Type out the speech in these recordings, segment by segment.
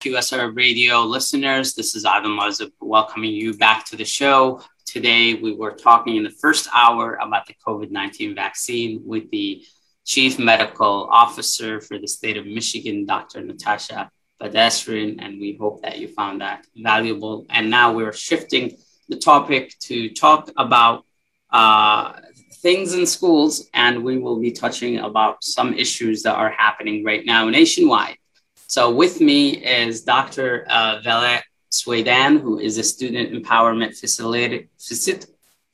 QSR radio listeners. This is Adam Mazub welcoming you back to the show. Today, we were talking in the first hour about the COVID 19 vaccine with the Chief Medical Officer for the state of Michigan, Dr. Natasha Bagdasarian, and we hope that you found that valuable. And now we're shifting the topic to talk about uh, things in schools, and we will be touching about some issues that are happening right now nationwide. So with me is Dr. Uh, Violet Swaidan, who is a student empowerment facilitator,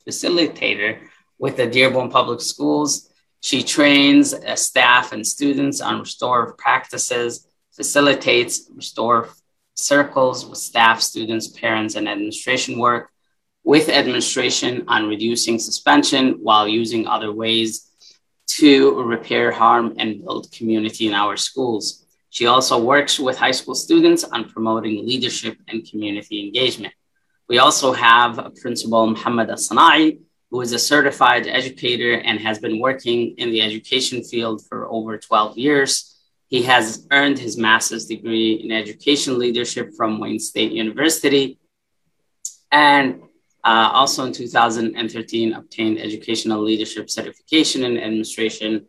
facilitator with the Dearborn Public Schools. She trains uh, staff and students on restorative practices, facilitates restorative circles with staff, students, parents, and administration work with administration on reducing suspension while using other ways to repair harm and build community in our schools. She also works with high school students on promoting leadership and community engagement. We also have a Principal Muhammad Asanai, who is a certified educator and has been working in the education field for over 12 years. He has earned his master's degree in education leadership from Wayne State University and uh, also in 2013 obtained educational leadership certification in administration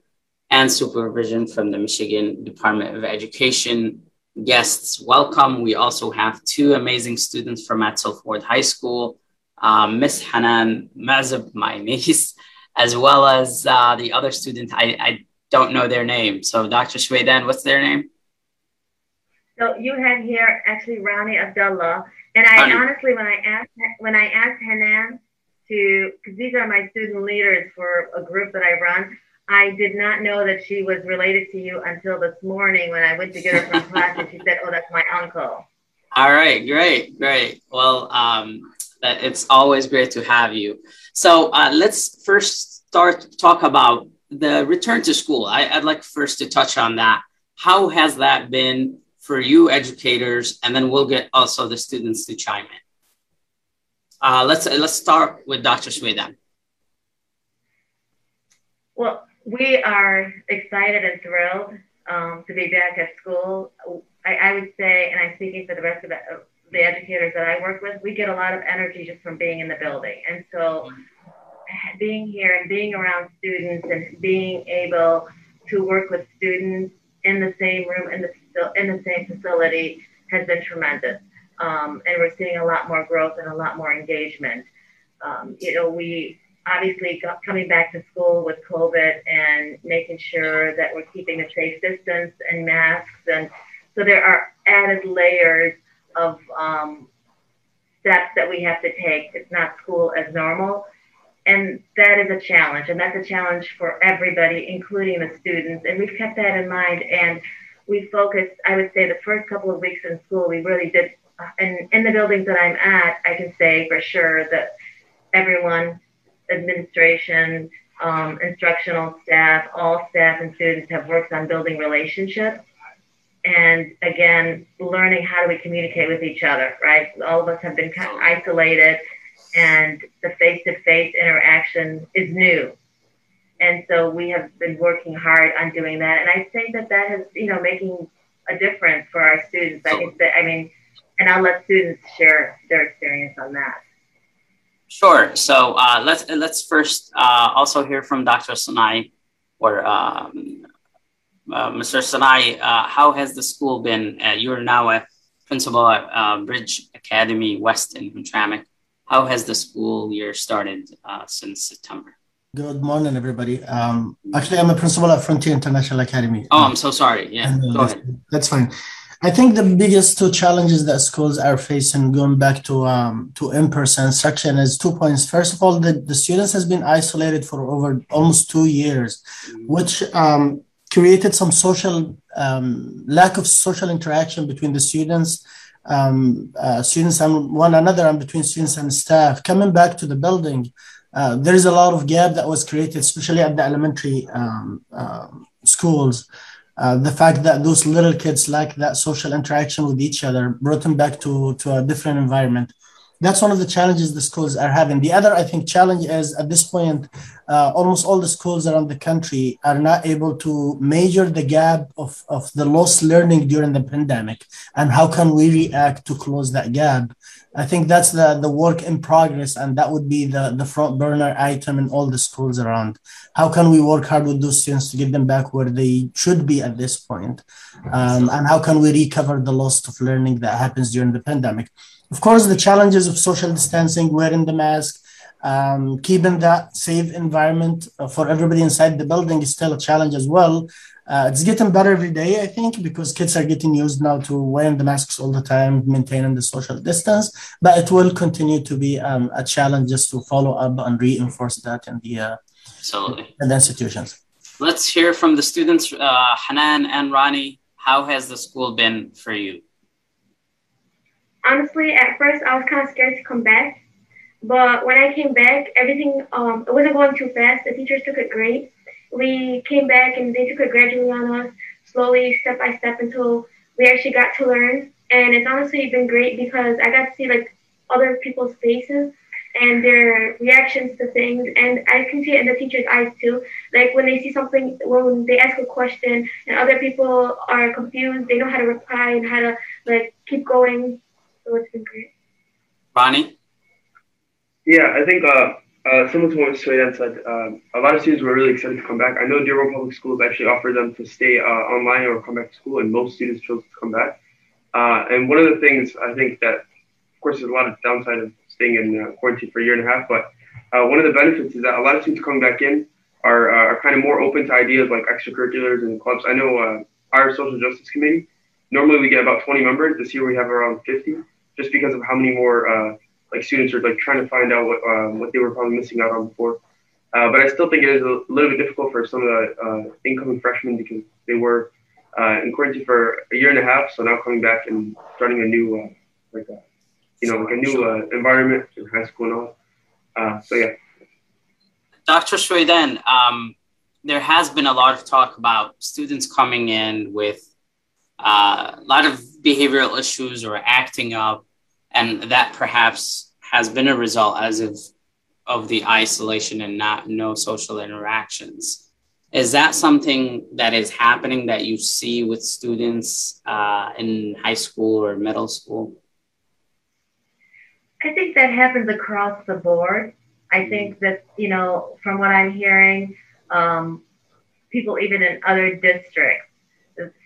and supervision from the Michigan Department of Education. Guests, welcome. We also have two amazing students from Edsel Ford High School, uh, Miss Hanan Mazab, my niece, as well as uh, the other student. I, I don't know their name. So, Dr. Shwaydan, what's their name? So, you have here actually Rani Abdullah. And I honestly, when I asked when I asked Hanan to, because these are my student leaders for a group that I run, I did not know that she was related to you until this morning when I went to get her from class and she said, "Oh, that's my uncle." All right, great, great. Well, um, it's always great to have you. So uh, let's first start to talk about the return to school. I, would like first to touch on that. How has that been for you educators? And then we'll get also the students to chime in. Uh, let's let's start with Dr. Swaidan. Well, we are excited and thrilled um, to be back at school. I, I, would say, and I'm speaking for the rest of the, educators that I work with, we get a lot of energy just from being in the building. And so being here and being around students and being able to work with students in the same room, in the, in the same facility has been tremendous. Um, and we're seeing a lot more growth and a lot more engagement. Um, you know, we obviously coming back to school with COVID and making sure that we're keeping a safe distance and masks. And so there are added layers of um, steps that we have to take. It's not school as normal. And that is a challenge. And that's a challenge for everybody, including the students. And we've kept that in mind. And we focused, I would say, the first couple of weeks in school, we really did. And in the buildings that I'm at, I can say for sure that everyone administration, um, instructional staff, all staff and students have worked on building relationships. And again, learning how do we communicate with each other, right? All of us have been kind of isolated, and the face to face interaction is new. And so we have been working hard on doing that. And I think that that is, you know, making a difference for our students. I think that, I mean, and I'll let students share their experience on that. Sure. So uh, let's let's first uh, also hear from Dr. Sanai or um, uh, Mr. Sanai. Uh, how has the school been? Uh, you're now a principal at uh, Bridge Academy West in Hamtramck. How has the school year started since September? Good morning, everybody. Um, actually, I'm a principal at Frontier International Academy. Oh, I'm so sorry. Yeah, go ahead. That's fine. I think the biggest two challenges that schools are facing going back to um, to in-person instruction is two points. First of all, the, the students has been isolated for over almost two years, which um, created some social um, lack of social interaction between the students, um, uh, students and one another, and between students and staff. Coming back to the building, uh, there is a lot of gap that was created, especially at the elementary um, uh, schools. Uh, the fact that those little kids lack that social interaction with each other brought them back to, to a different environment. That's one of the challenges the schools are having. The other, I think, challenge is at this point, uh, almost all the schools around the country are not able to measure the gap of, of the lost learning during the pandemic and how can we react to close that gap i think that's the, the work in progress and that would be the, the front burner item in all the schools around. How can we work hard with those students to get them back where they should be at this point? Um, and how can we recover the loss of learning that happens during the pandemic? Of course the challenges of social distancing wearing the mask um, keeping that safe environment uh, for everybody inside the building is still a challenge as well. Uh, it's getting better every day, I think, because kids are getting used now to wearing the masks all the time, maintaining the social distance. But it will continue to be um, a challenge just to follow up and reinforce that in the uh, absolutely in the institutions. Let's hear from the students, uh, Hanan and Ronnie. How has the school been for you? Honestly, at first I was kind of scared to come back but when I came back, everything um, it wasn't going too fast. The teachers took it great. We came back and they took it gradually on us, slowly, step by step, until we actually got to learn. And it's honestly been great because I got to see like other people's faces and their reactions to things, and I can see it in the teachers' eyes too. Like when they see something, when they ask a question, and other people are confused, they know how to reply and how to like keep going. So it's been great. Ronnie. Yeah, I think uh, uh, similar to what Swaidan said, um, a lot of students were really excited to come back. I know Dearborn Public Schools actually offered them to stay uh, online or come back to school, and most students chose to come back. Uh, and one of the things I think that, of course, there's a lot of downside of staying in uh, quarantine for a year and a half, but uh, one of the benefits is that a lot of students coming back in are, are kind of more open to ideas like extracurriculars and clubs. I know our social justice committee, normally we get about 20 members. This year we have around 50, just because of how many more like students are like trying to find out what um, what they were probably missing out on before. Uh, but I still think it is a little bit difficult for some of the uh, incoming freshmen because they were uh, in quarantine for a year and a half, so now coming back and starting a new uh, like a, uh, you know like a new uh, environment in high school and all. so yeah. Dr. Shweden, um, there has been a lot of talk about students coming in with a lot of behavioral issues or acting up and that perhaps has been a result as of of the isolation and not no social interactions. Is that something that is happening that you see with students uh, in high school or middle school? I think that happens across the board. I think that you know from what i'm hearing um, people even in other districts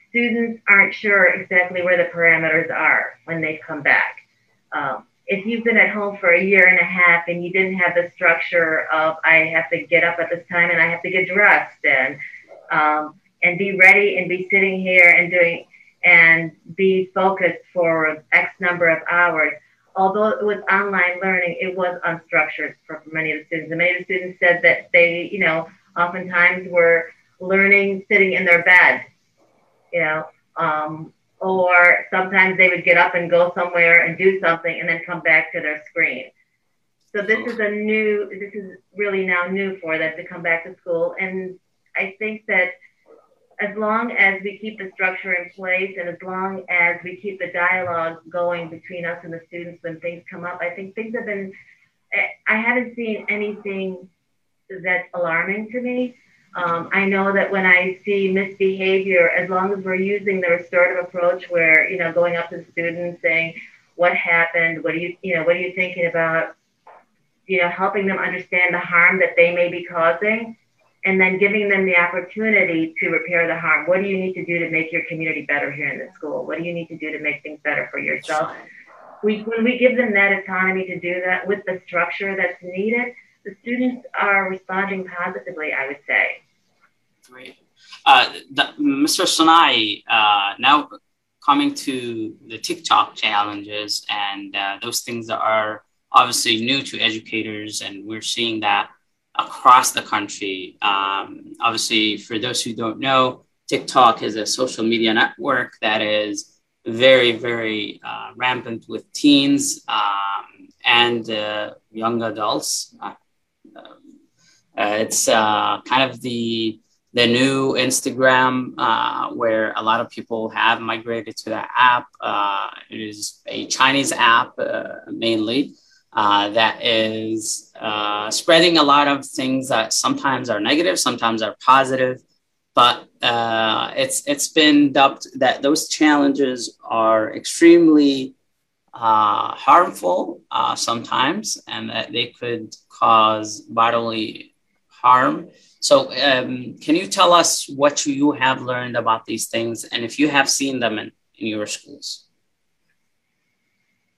students aren't sure exactly where the parameters are when they come back um, if you've been at home for a year and a half and you didn't have the structure of I have to get up at this time and I have to get dressed and um, and be ready and be sitting here and doing and be focused for X number of hours. Although it was online learning, it was unstructured for many of the students. And many of the students said that they, you know, oftentimes were learning sitting in their bed, you know, um, or sometimes they would get up and go somewhere and do something and then come back to their screen. So this is a new, this is really now new for them to come back to school. And I think that as long as we keep the structure in place and as long as we keep the dialogue going between us and the students when things come up, I think things have been, I haven't seen anything that's alarming to me. Um, I know that when I see misbehavior, as long as we're using the restorative approach, where you know going up to the student saying, "What happened? What do you you know What are you thinking about?" You know, helping them understand the harm that they may be causing, and then giving them the opportunity to repair the harm. What do you need to do to make your community better here in the school? What do you need to do to make things better for yourself? We, when we give them that autonomy to do that with the structure that's needed, the students are responding positively, I would say. Great. Uh, Mr. Sanai, uh, now coming to the TikTok challenges and uh, those things that are obviously new to educators, and we're seeing that across the country. Um, obviously, for those who don't know, TikTok is a social media network that is very, very uh, rampant with teens um, and uh, young adults. Uh, uh, it's uh, kind of the the new Instagram, uh, where a lot of people have migrated to that app. Uh, it is a Chinese app uh, mainly, uh, that is spreading a lot of things that sometimes are negative, sometimes are positive. But it's it's been dubbed that those challenges are extremely uh, harmful uh, sometimes, and that they could cause bodily harm. So, um, can you tell us what you have learned about these things, and if you have seen them in, in your schools?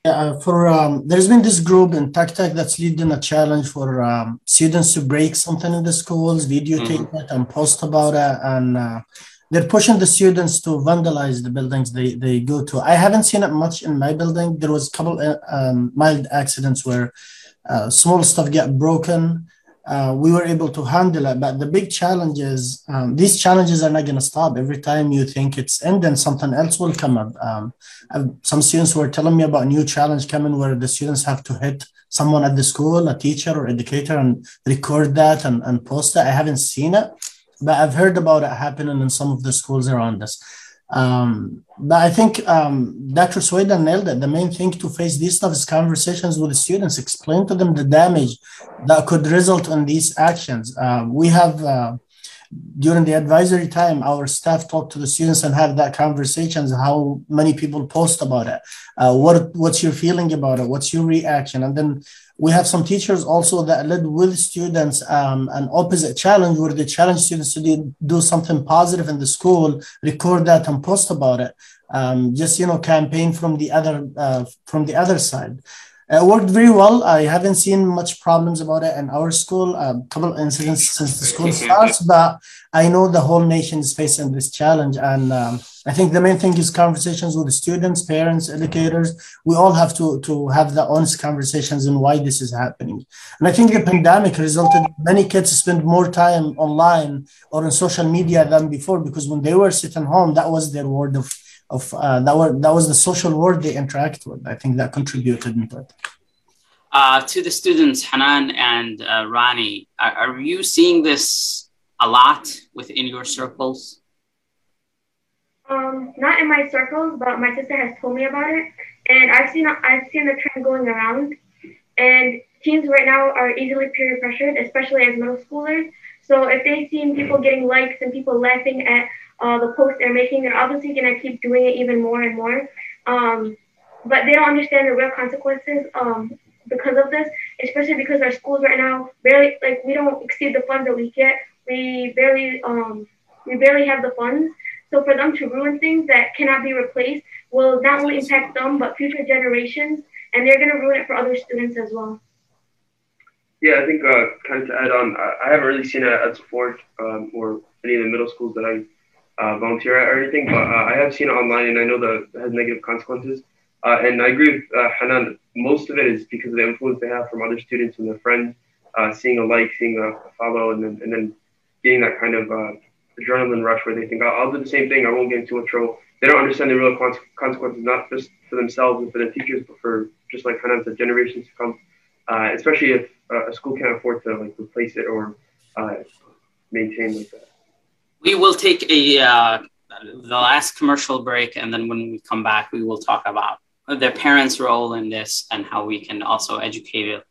Uh, for um, there's been this group in TikTok that's leading a challenge for um, students to break something in the schools, videotape mm-hmm. it, and post about it, and uh, they're pushing the students to vandalize the buildings they, they go to. I haven't seen it much in my building. There was a couple uh, um, mild accidents where uh, small stuff get broken uh, we were able to handle it. But the big challenge is um, these challenges are not going to stop. Every time you think it's ending, something else will come up. Um, some students were telling me about a new challenge coming where the students have to hit someone at the school, a teacher or educator, and record that and, and post it. I haven't seen it, but I've heard about it happening in some of the schools around us. Um, but I think um, Dr. Swaidan nailed it. The main thing to face these stuff is conversations with the students, explain to them the damage that could result in these actions. Uh, we have, uh, during the advisory time, our staff talk to the students and have that conversations, how many people post about it, uh, what what's your feeling about it, what's your reaction, and then we have some teachers also that led with students um, an opposite challenge where they challenge students to do, something positive in the school, record that and post about it. Um, just you know, campaign from the other uh, from the other side. It worked very well. I haven't seen much problems about it in our school. A couple incidents since the school starts, but I know the whole nation is facing this challenge, and um, I think the main thing is conversations with the students, parents, educators. We all have to to have the honest conversations on why this is happening. And I think the pandemic resulted many kids spend more time online or on social media than before because when they were sitting home, that was their world of of uh, that were that was the social world they interact with. I think that contributed into it. Uh, to the students, Hanan and uh, Rani, are, are, you seeing this a lot within your circles? Um, not in my circles, but my sister has told me about it, and I've seen I've seen the trend going around. And teens right now are easily peer pressured, especially as middle schoolers. So if they see people getting likes and people laughing at uh, the posts they're making. They're obviously going to keep doing it even more and more. Um, but they don't understand the real consequences um, because of this, especially because our schools right now barely, like, we don't exceed the funds that we get. We barely, um, we barely have the funds. So for them to ruin things that cannot be replaced will not only impact them, but future generations, and they're going to ruin it for other students as well. Yeah, I think uh, kind of to add on, I haven't really seen it at Sport um, or any of the middle schools that I uh, volunteer at or anything, but uh, I have seen it online and I know that it has negative consequences. Uh, and I agree with uh, Hanan. Most of it is because of the influence they have from other students and their friends, uh, seeing a like, seeing a follow, and then and then getting that kind of uh, adrenaline rush where they think, I'll, I'll, do the same thing. I won't get into a trouble. They don't understand the real consequences, not just for themselves and for their teachers, but for just like kind of the generations to come. especially if a school can't afford to like replace it or maintain like that. We will take a uh, the last commercial break, and then when we come back, we will talk about their parents' role in this and how we can also educate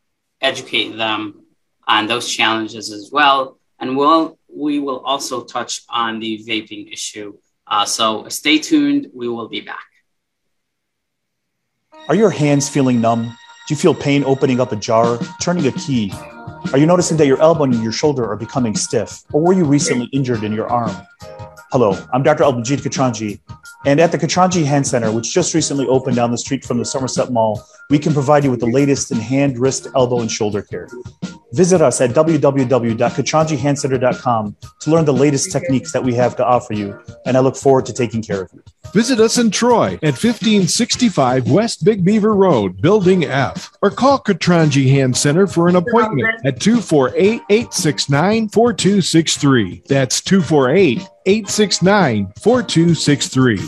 educate them on those challenges as well. And we'll we will also touch on the vaping issue. Uh, so stay tuned. We will be back. Are your hands feeling numb? Do you feel pain opening up a jar, turning a key? Are you noticing that your elbow and your shoulder are becoming stiff? Or were you recently injured in your arm? Hello, I'm Dr. Albajit Katranji, and at the Katranji Hand Center, which just recently opened down the street from the Somerset Mall, we can provide you with the latest in hand, wrist, elbow, and shoulder care. Visit us at www.katranjihandcenter.com to learn the latest techniques that we have to offer you, and I look forward to taking care of you. Visit us in Troy at 1565 West Big Beaver Road, Building F, or call Katranji Hand Center for an appointment at 248 869 4263. That's 248 869 4263.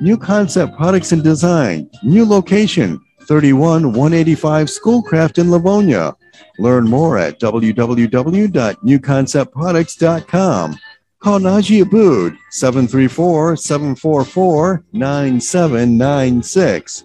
New Concept Products and Design, new location, 31 185 Schoolcraft in Livonia. Learn more at www.newconceptproducts.com. Call Najee Abood 734 744 9796.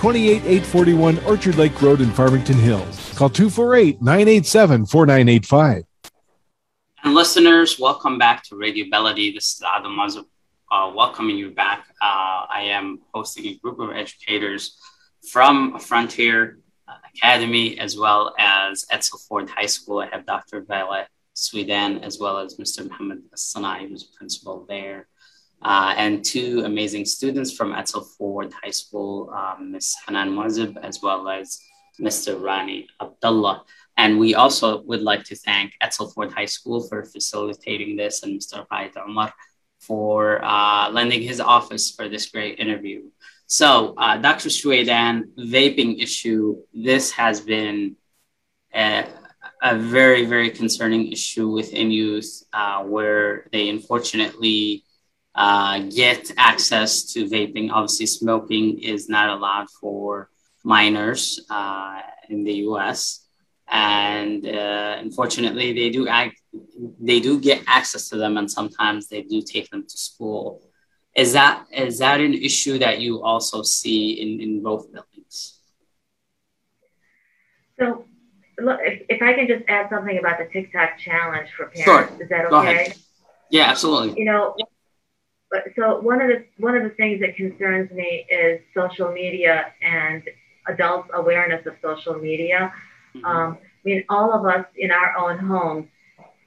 28841 Orchard Lake Road in Farmington Hills. Call 248 987 4985. And listeners, welcome back to Radio Melody. This is Adam Mazub, uh, welcoming you back. Uh, I am hosting a group of educators from Frontier Academy as well as Edsel Ford High School. I have Dr. Violet Sweden as well as Mr. Muhammad Sanai, who's principal there. Uh, and two amazing students from Edsel Ford High School, um, Ms. Hanan Mazib, as well as Mr. Rani Abdullah. And we also would like to thank Edsel Ford High School for facilitating this and Mr. Raid Omar for uh, lending his office for this great interview. So, uh, Dr. Shwedan, vaping issue, this has been a, a very, very concerning issue within youth uh, where they unfortunately uh, get access to vaping. Obviously, smoking is not allowed for minors uh, in the US. And uh, unfortunately, they do act, they do get access to them, and sometimes they do take them to school. Is that is that an issue that you also see in, in both buildings? So, look, if, if I can just add something about the TikTok challenge for parents, Sure. is that okay? Yeah, absolutely. You know, so one of the one of the things that concerns me is social media and adults' awareness of social media. Mhm. Um, I mean, all of us in our own homes,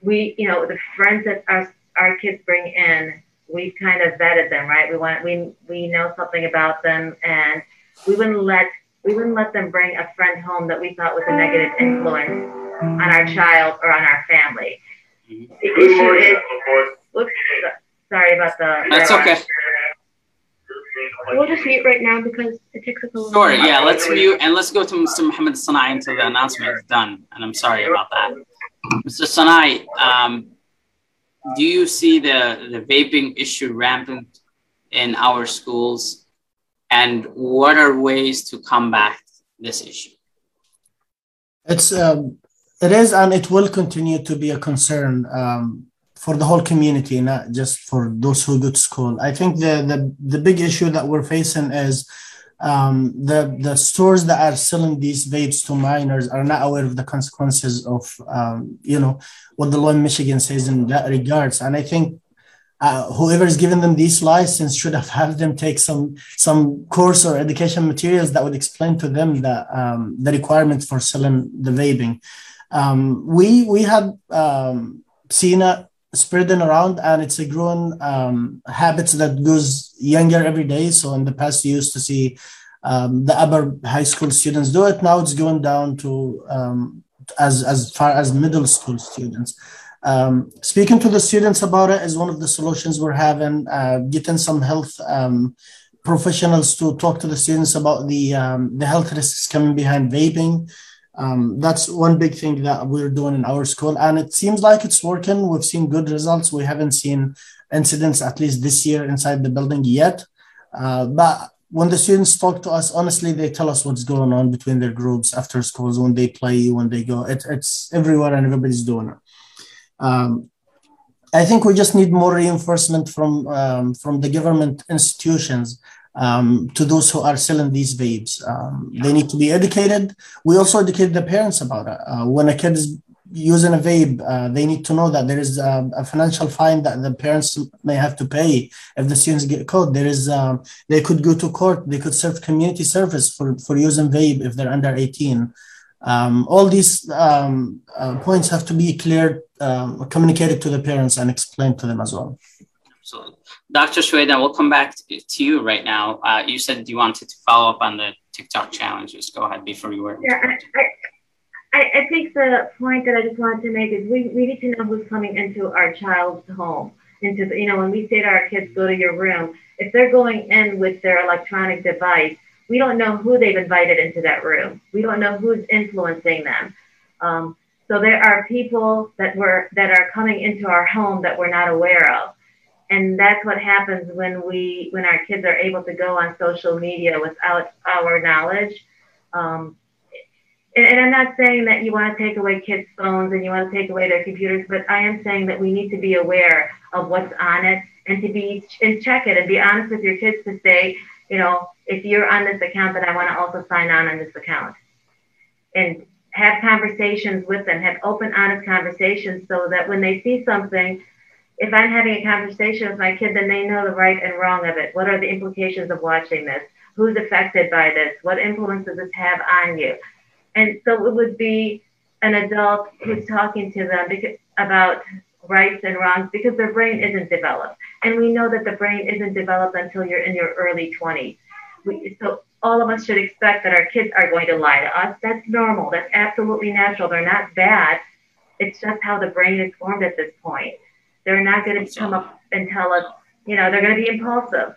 we, you know, the friends that our our kids bring in, we've kind of vetted them, right? We want we we know something about them, and we wouldn't let we wouldn't let them bring a friend home that we thought was a negative influence on our child or on our family. Mhm. The issue is, whoops, sorry about the. That's okay. We'll just mute right now because it takes us a little Sure. while. Yeah, let's mute and let's go to Mr. Muhammad Sanai until the announcement is done. And I'm sorry about that. Mr. Sanai, um, do you see the, the vaping issue rampant in our schools? And what are ways to combat this issue? It's um, it is and it will continue to be a concern um, for the whole community, not just for those who go to school. I think the the, the big issue that we're facing is um, the the stores that are selling these vapes to minors are not aware of the consequences of um, you know what the law in Michigan says in that regards, and I think. Uh, whoever is giving them these license should have had them take some some course or education materials that would explain to them the um, the requirements for selling the vaping. Um, we we had um, seen it spreading around, and it's a growing um, habits that goes younger every day. So in the past, you used to see um, the upper high school students do it. Now it's going down to um, as as far as middle school students. Um, speaking to the students about it is one of the solutions we're having. Uh, getting some health um, professionals to talk to the students about the um, the health risks coming behind vaping. Um, that's one big thing that we're doing in our school, and it seems like it's working. We've seen good results. We haven't seen incidents, at least this year, inside the building yet. Uh, but when the students talk to us, honestly, they tell us what's going on between their groups after schools, when they play, when they go. It, it's everywhere and everybody's doing it. Um, I think we just need more reinforcement from um, from the government institutions um, to those who are selling these vapes. Um, they need to be educated. We also educate the parents about it. Uh, when a kid is using a vape, uh, they need to know that there is a, a, financial fine that the parents may have to pay if the students get caught. There is, um, they could go to court. They could serve community service for, for using vape if they're under 18. Um, all these um, uh, points have to be clear, um, communicated to the parents and explained to them as well. So, Dr. Shweta, we'll come back to you right now. Uh, you said you wanted to follow up on the TikTok challenges. Go ahead before you were. Yeah, I, I, I think the point that I just wanted to make is we, we need to know who's coming into our child's home. Into the, you know, when we say to our kids, go to your room, if they're going in with their electronic device, we don't know who they've invited into that room. We don't know who's influencing them. Um, so there are people that were that are coming into our home that we're not aware of, and that's what happens when we when our kids are able to go on social media without our knowledge. Um, and, and I'm not saying that you want to take away kids' phones and you want to take away their computers, but I am saying that we need to be aware of what's on it and to be and check it and be honest with your kids to say, you know, if you're on this account, then I want to also sign on on this account. And have conversations with them, have open, honest conversations so that when they see something, if I'm having a conversation with my kid, then they know the right and wrong of it. What are the implications of watching this? Who's affected by this? What influence does this have on you? And so it would be an adult who's talking to them because, about rights and wrongs because their brain isn't developed. And we know that the brain isn't developed until you're in your early 20s. We, so all of us should expect that our kids are going to lie to us. That's normal. That's absolutely natural. They're not bad. It's just how the brain is formed at this point. They're not going to come up and tell us, you know, they're going to be impulsive.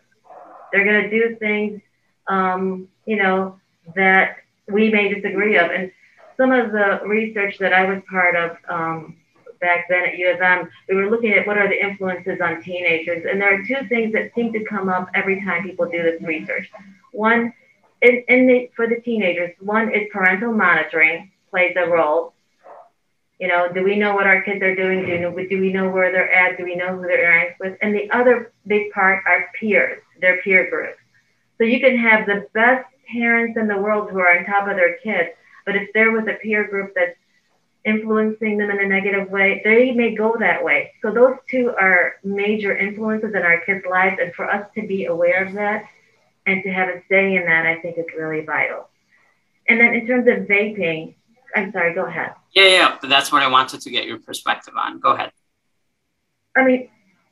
They're going to do things, um, you know, that we may disagree of. And some of the research that I was part of um, back then at U of M, we were looking at what are the influences on teenagers. And there are two things that seem to come up every time people do this research. One, in, in the, for the teenagers, one is parental monitoring plays a role. You know, do we know what our kids are doing? Do, do we know where they're at? Do we know who they're interacting with? And the other big part are peers, their peer groups. So you can have the best parents in the world who are on top of their kids, but if they're with a peer group that's influencing them in a negative way, they may go that way. So those two are major influences in our kids' lives, and for us to be aware of that and to have a say in that, I think is really vital. And then in terms of vaping, I'm sorry, go ahead. Yeah, yeah, but that's what I wanted to get your perspective on. Go ahead. I mean,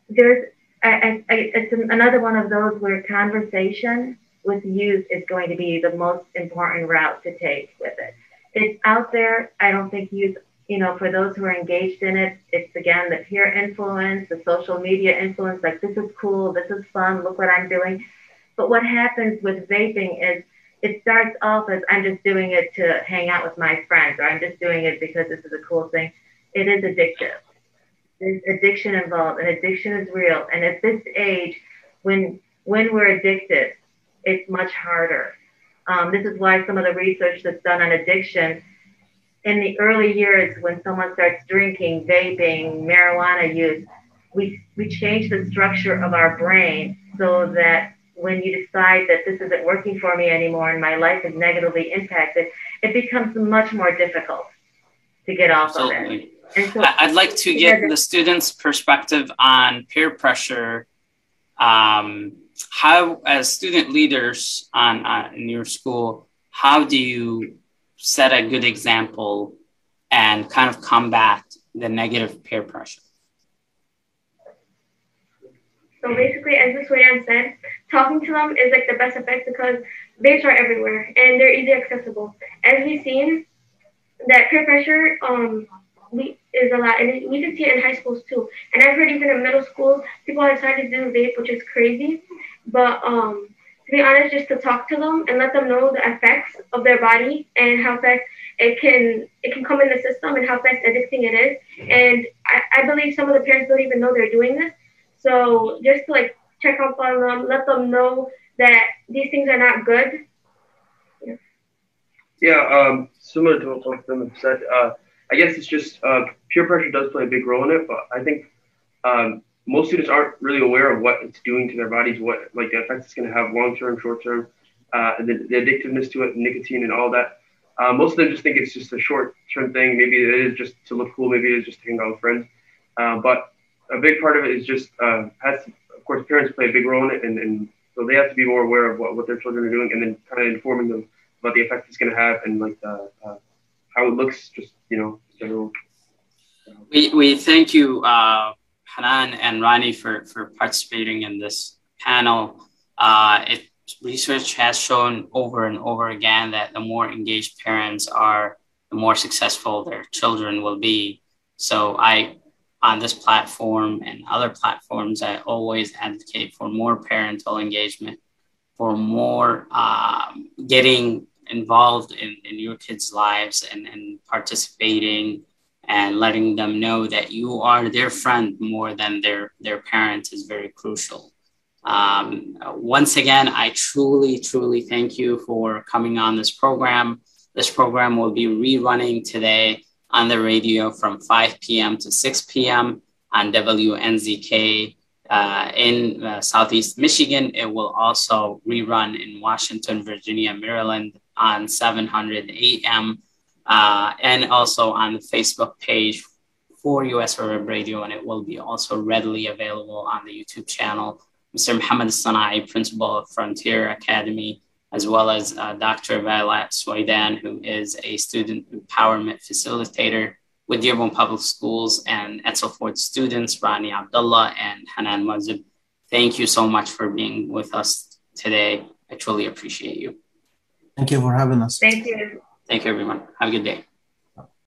there's, I, I, it's another one of those where conversation with youth is going to be the most important route to take with it it's out there. I don't think youth, you know, for those who are engaged in it, it's again the peer influence, the social media influence, like this is cool, this is fun, look what I'm doing. But what happens with vaping is it starts off as I'm just doing it to hang out with my friends, or I'm just doing it because this is a cool thing. It is addictive. There's addiction involved, and addiction is real. And at this age, when when we're addicted, it's much harder um, this is why some of the research that's done on addiction in the early years when someone starts drinking, vaping, marijuana use, we, we change the structure of our brain so that when you decide that this isn't working for me anymore and my life is negatively impacted, it becomes much more difficult to get off Absolutely. of it. So, I'd like to get the students' perspective on peer pressure um, how as student leaders on uh, in your school how do you set a good example and kind of combat the negative peer pressure so basically as Ms. Wayan said talking to them is like the best effect because vapes are everywhere and they're easy accessible as we've seen that peer pressure um we is a lot, and we can see it in high schools too. And I've heard even in middle school, people have decided to do vape, which is crazy. But um, to be honest, just to talk to them and let them know the effects of their body and how fast it can it can come in the system and how fast addicting it is. And I, I believe some of the parents don't even know they're doing this. So just to like check up on them, let them know that these things are not good. Yeah, yeah um, similar to what both of them have said. Uh, I guess it's just uh, peer pressure does play a big role in it, but I think um, most students aren't really aware of what it's doing to their bodies, what like the effects it's going to have long term, short term, uh, the, the, addictiveness to it, nicotine, and all that. Uh, most of them just think it's just a short term thing. Maybe it is just to look cool. Maybe it is just to hang out with friends. Uh, but a big part of it is just uh, has to, of course parents play a big role in it, and, and so they have to be more aware of what, what their children are doing, and then kind of informing them about the effect it's going to have and like the, uh, how it looks. Just you know, general. We we thank you, uh, Hanan and Rani, for for participating in this panel. Uh, it research has shown over and over again that the more engaged parents are, the more successful their children will be. So I, on this platform and other platforms, I always advocate for more parental engagement, for more um, getting involved in, in your kids' lives and, and participating and letting them know that you are their friend more than their, their parents is very crucial. Um, once again, I truly, truly thank you for coming on this program. This program will be rerunning today on the radio from 5 p.m. to 6 p.m. on WNZK uh, in uh, Southeast Michigan. It will also rerun in Washington, Virginia, Maryland on 700 a.m. Uh, and also on the Facebook page for US Web Radio, and it will be also readily available on the YouTube channel Mr. Muhammad Sanai, principal of Frontier Academy, as well as uh, Dr. Violet Swaidan, who is a student empowerment facilitator with Dearborn Public Schools and Edsel Ford students, Rani Abdullah and Hanan Mazib. Thank you so much for being with us today. I truly appreciate you. Thank you for having us. Thank you. Thank you, everyone. Have a good day.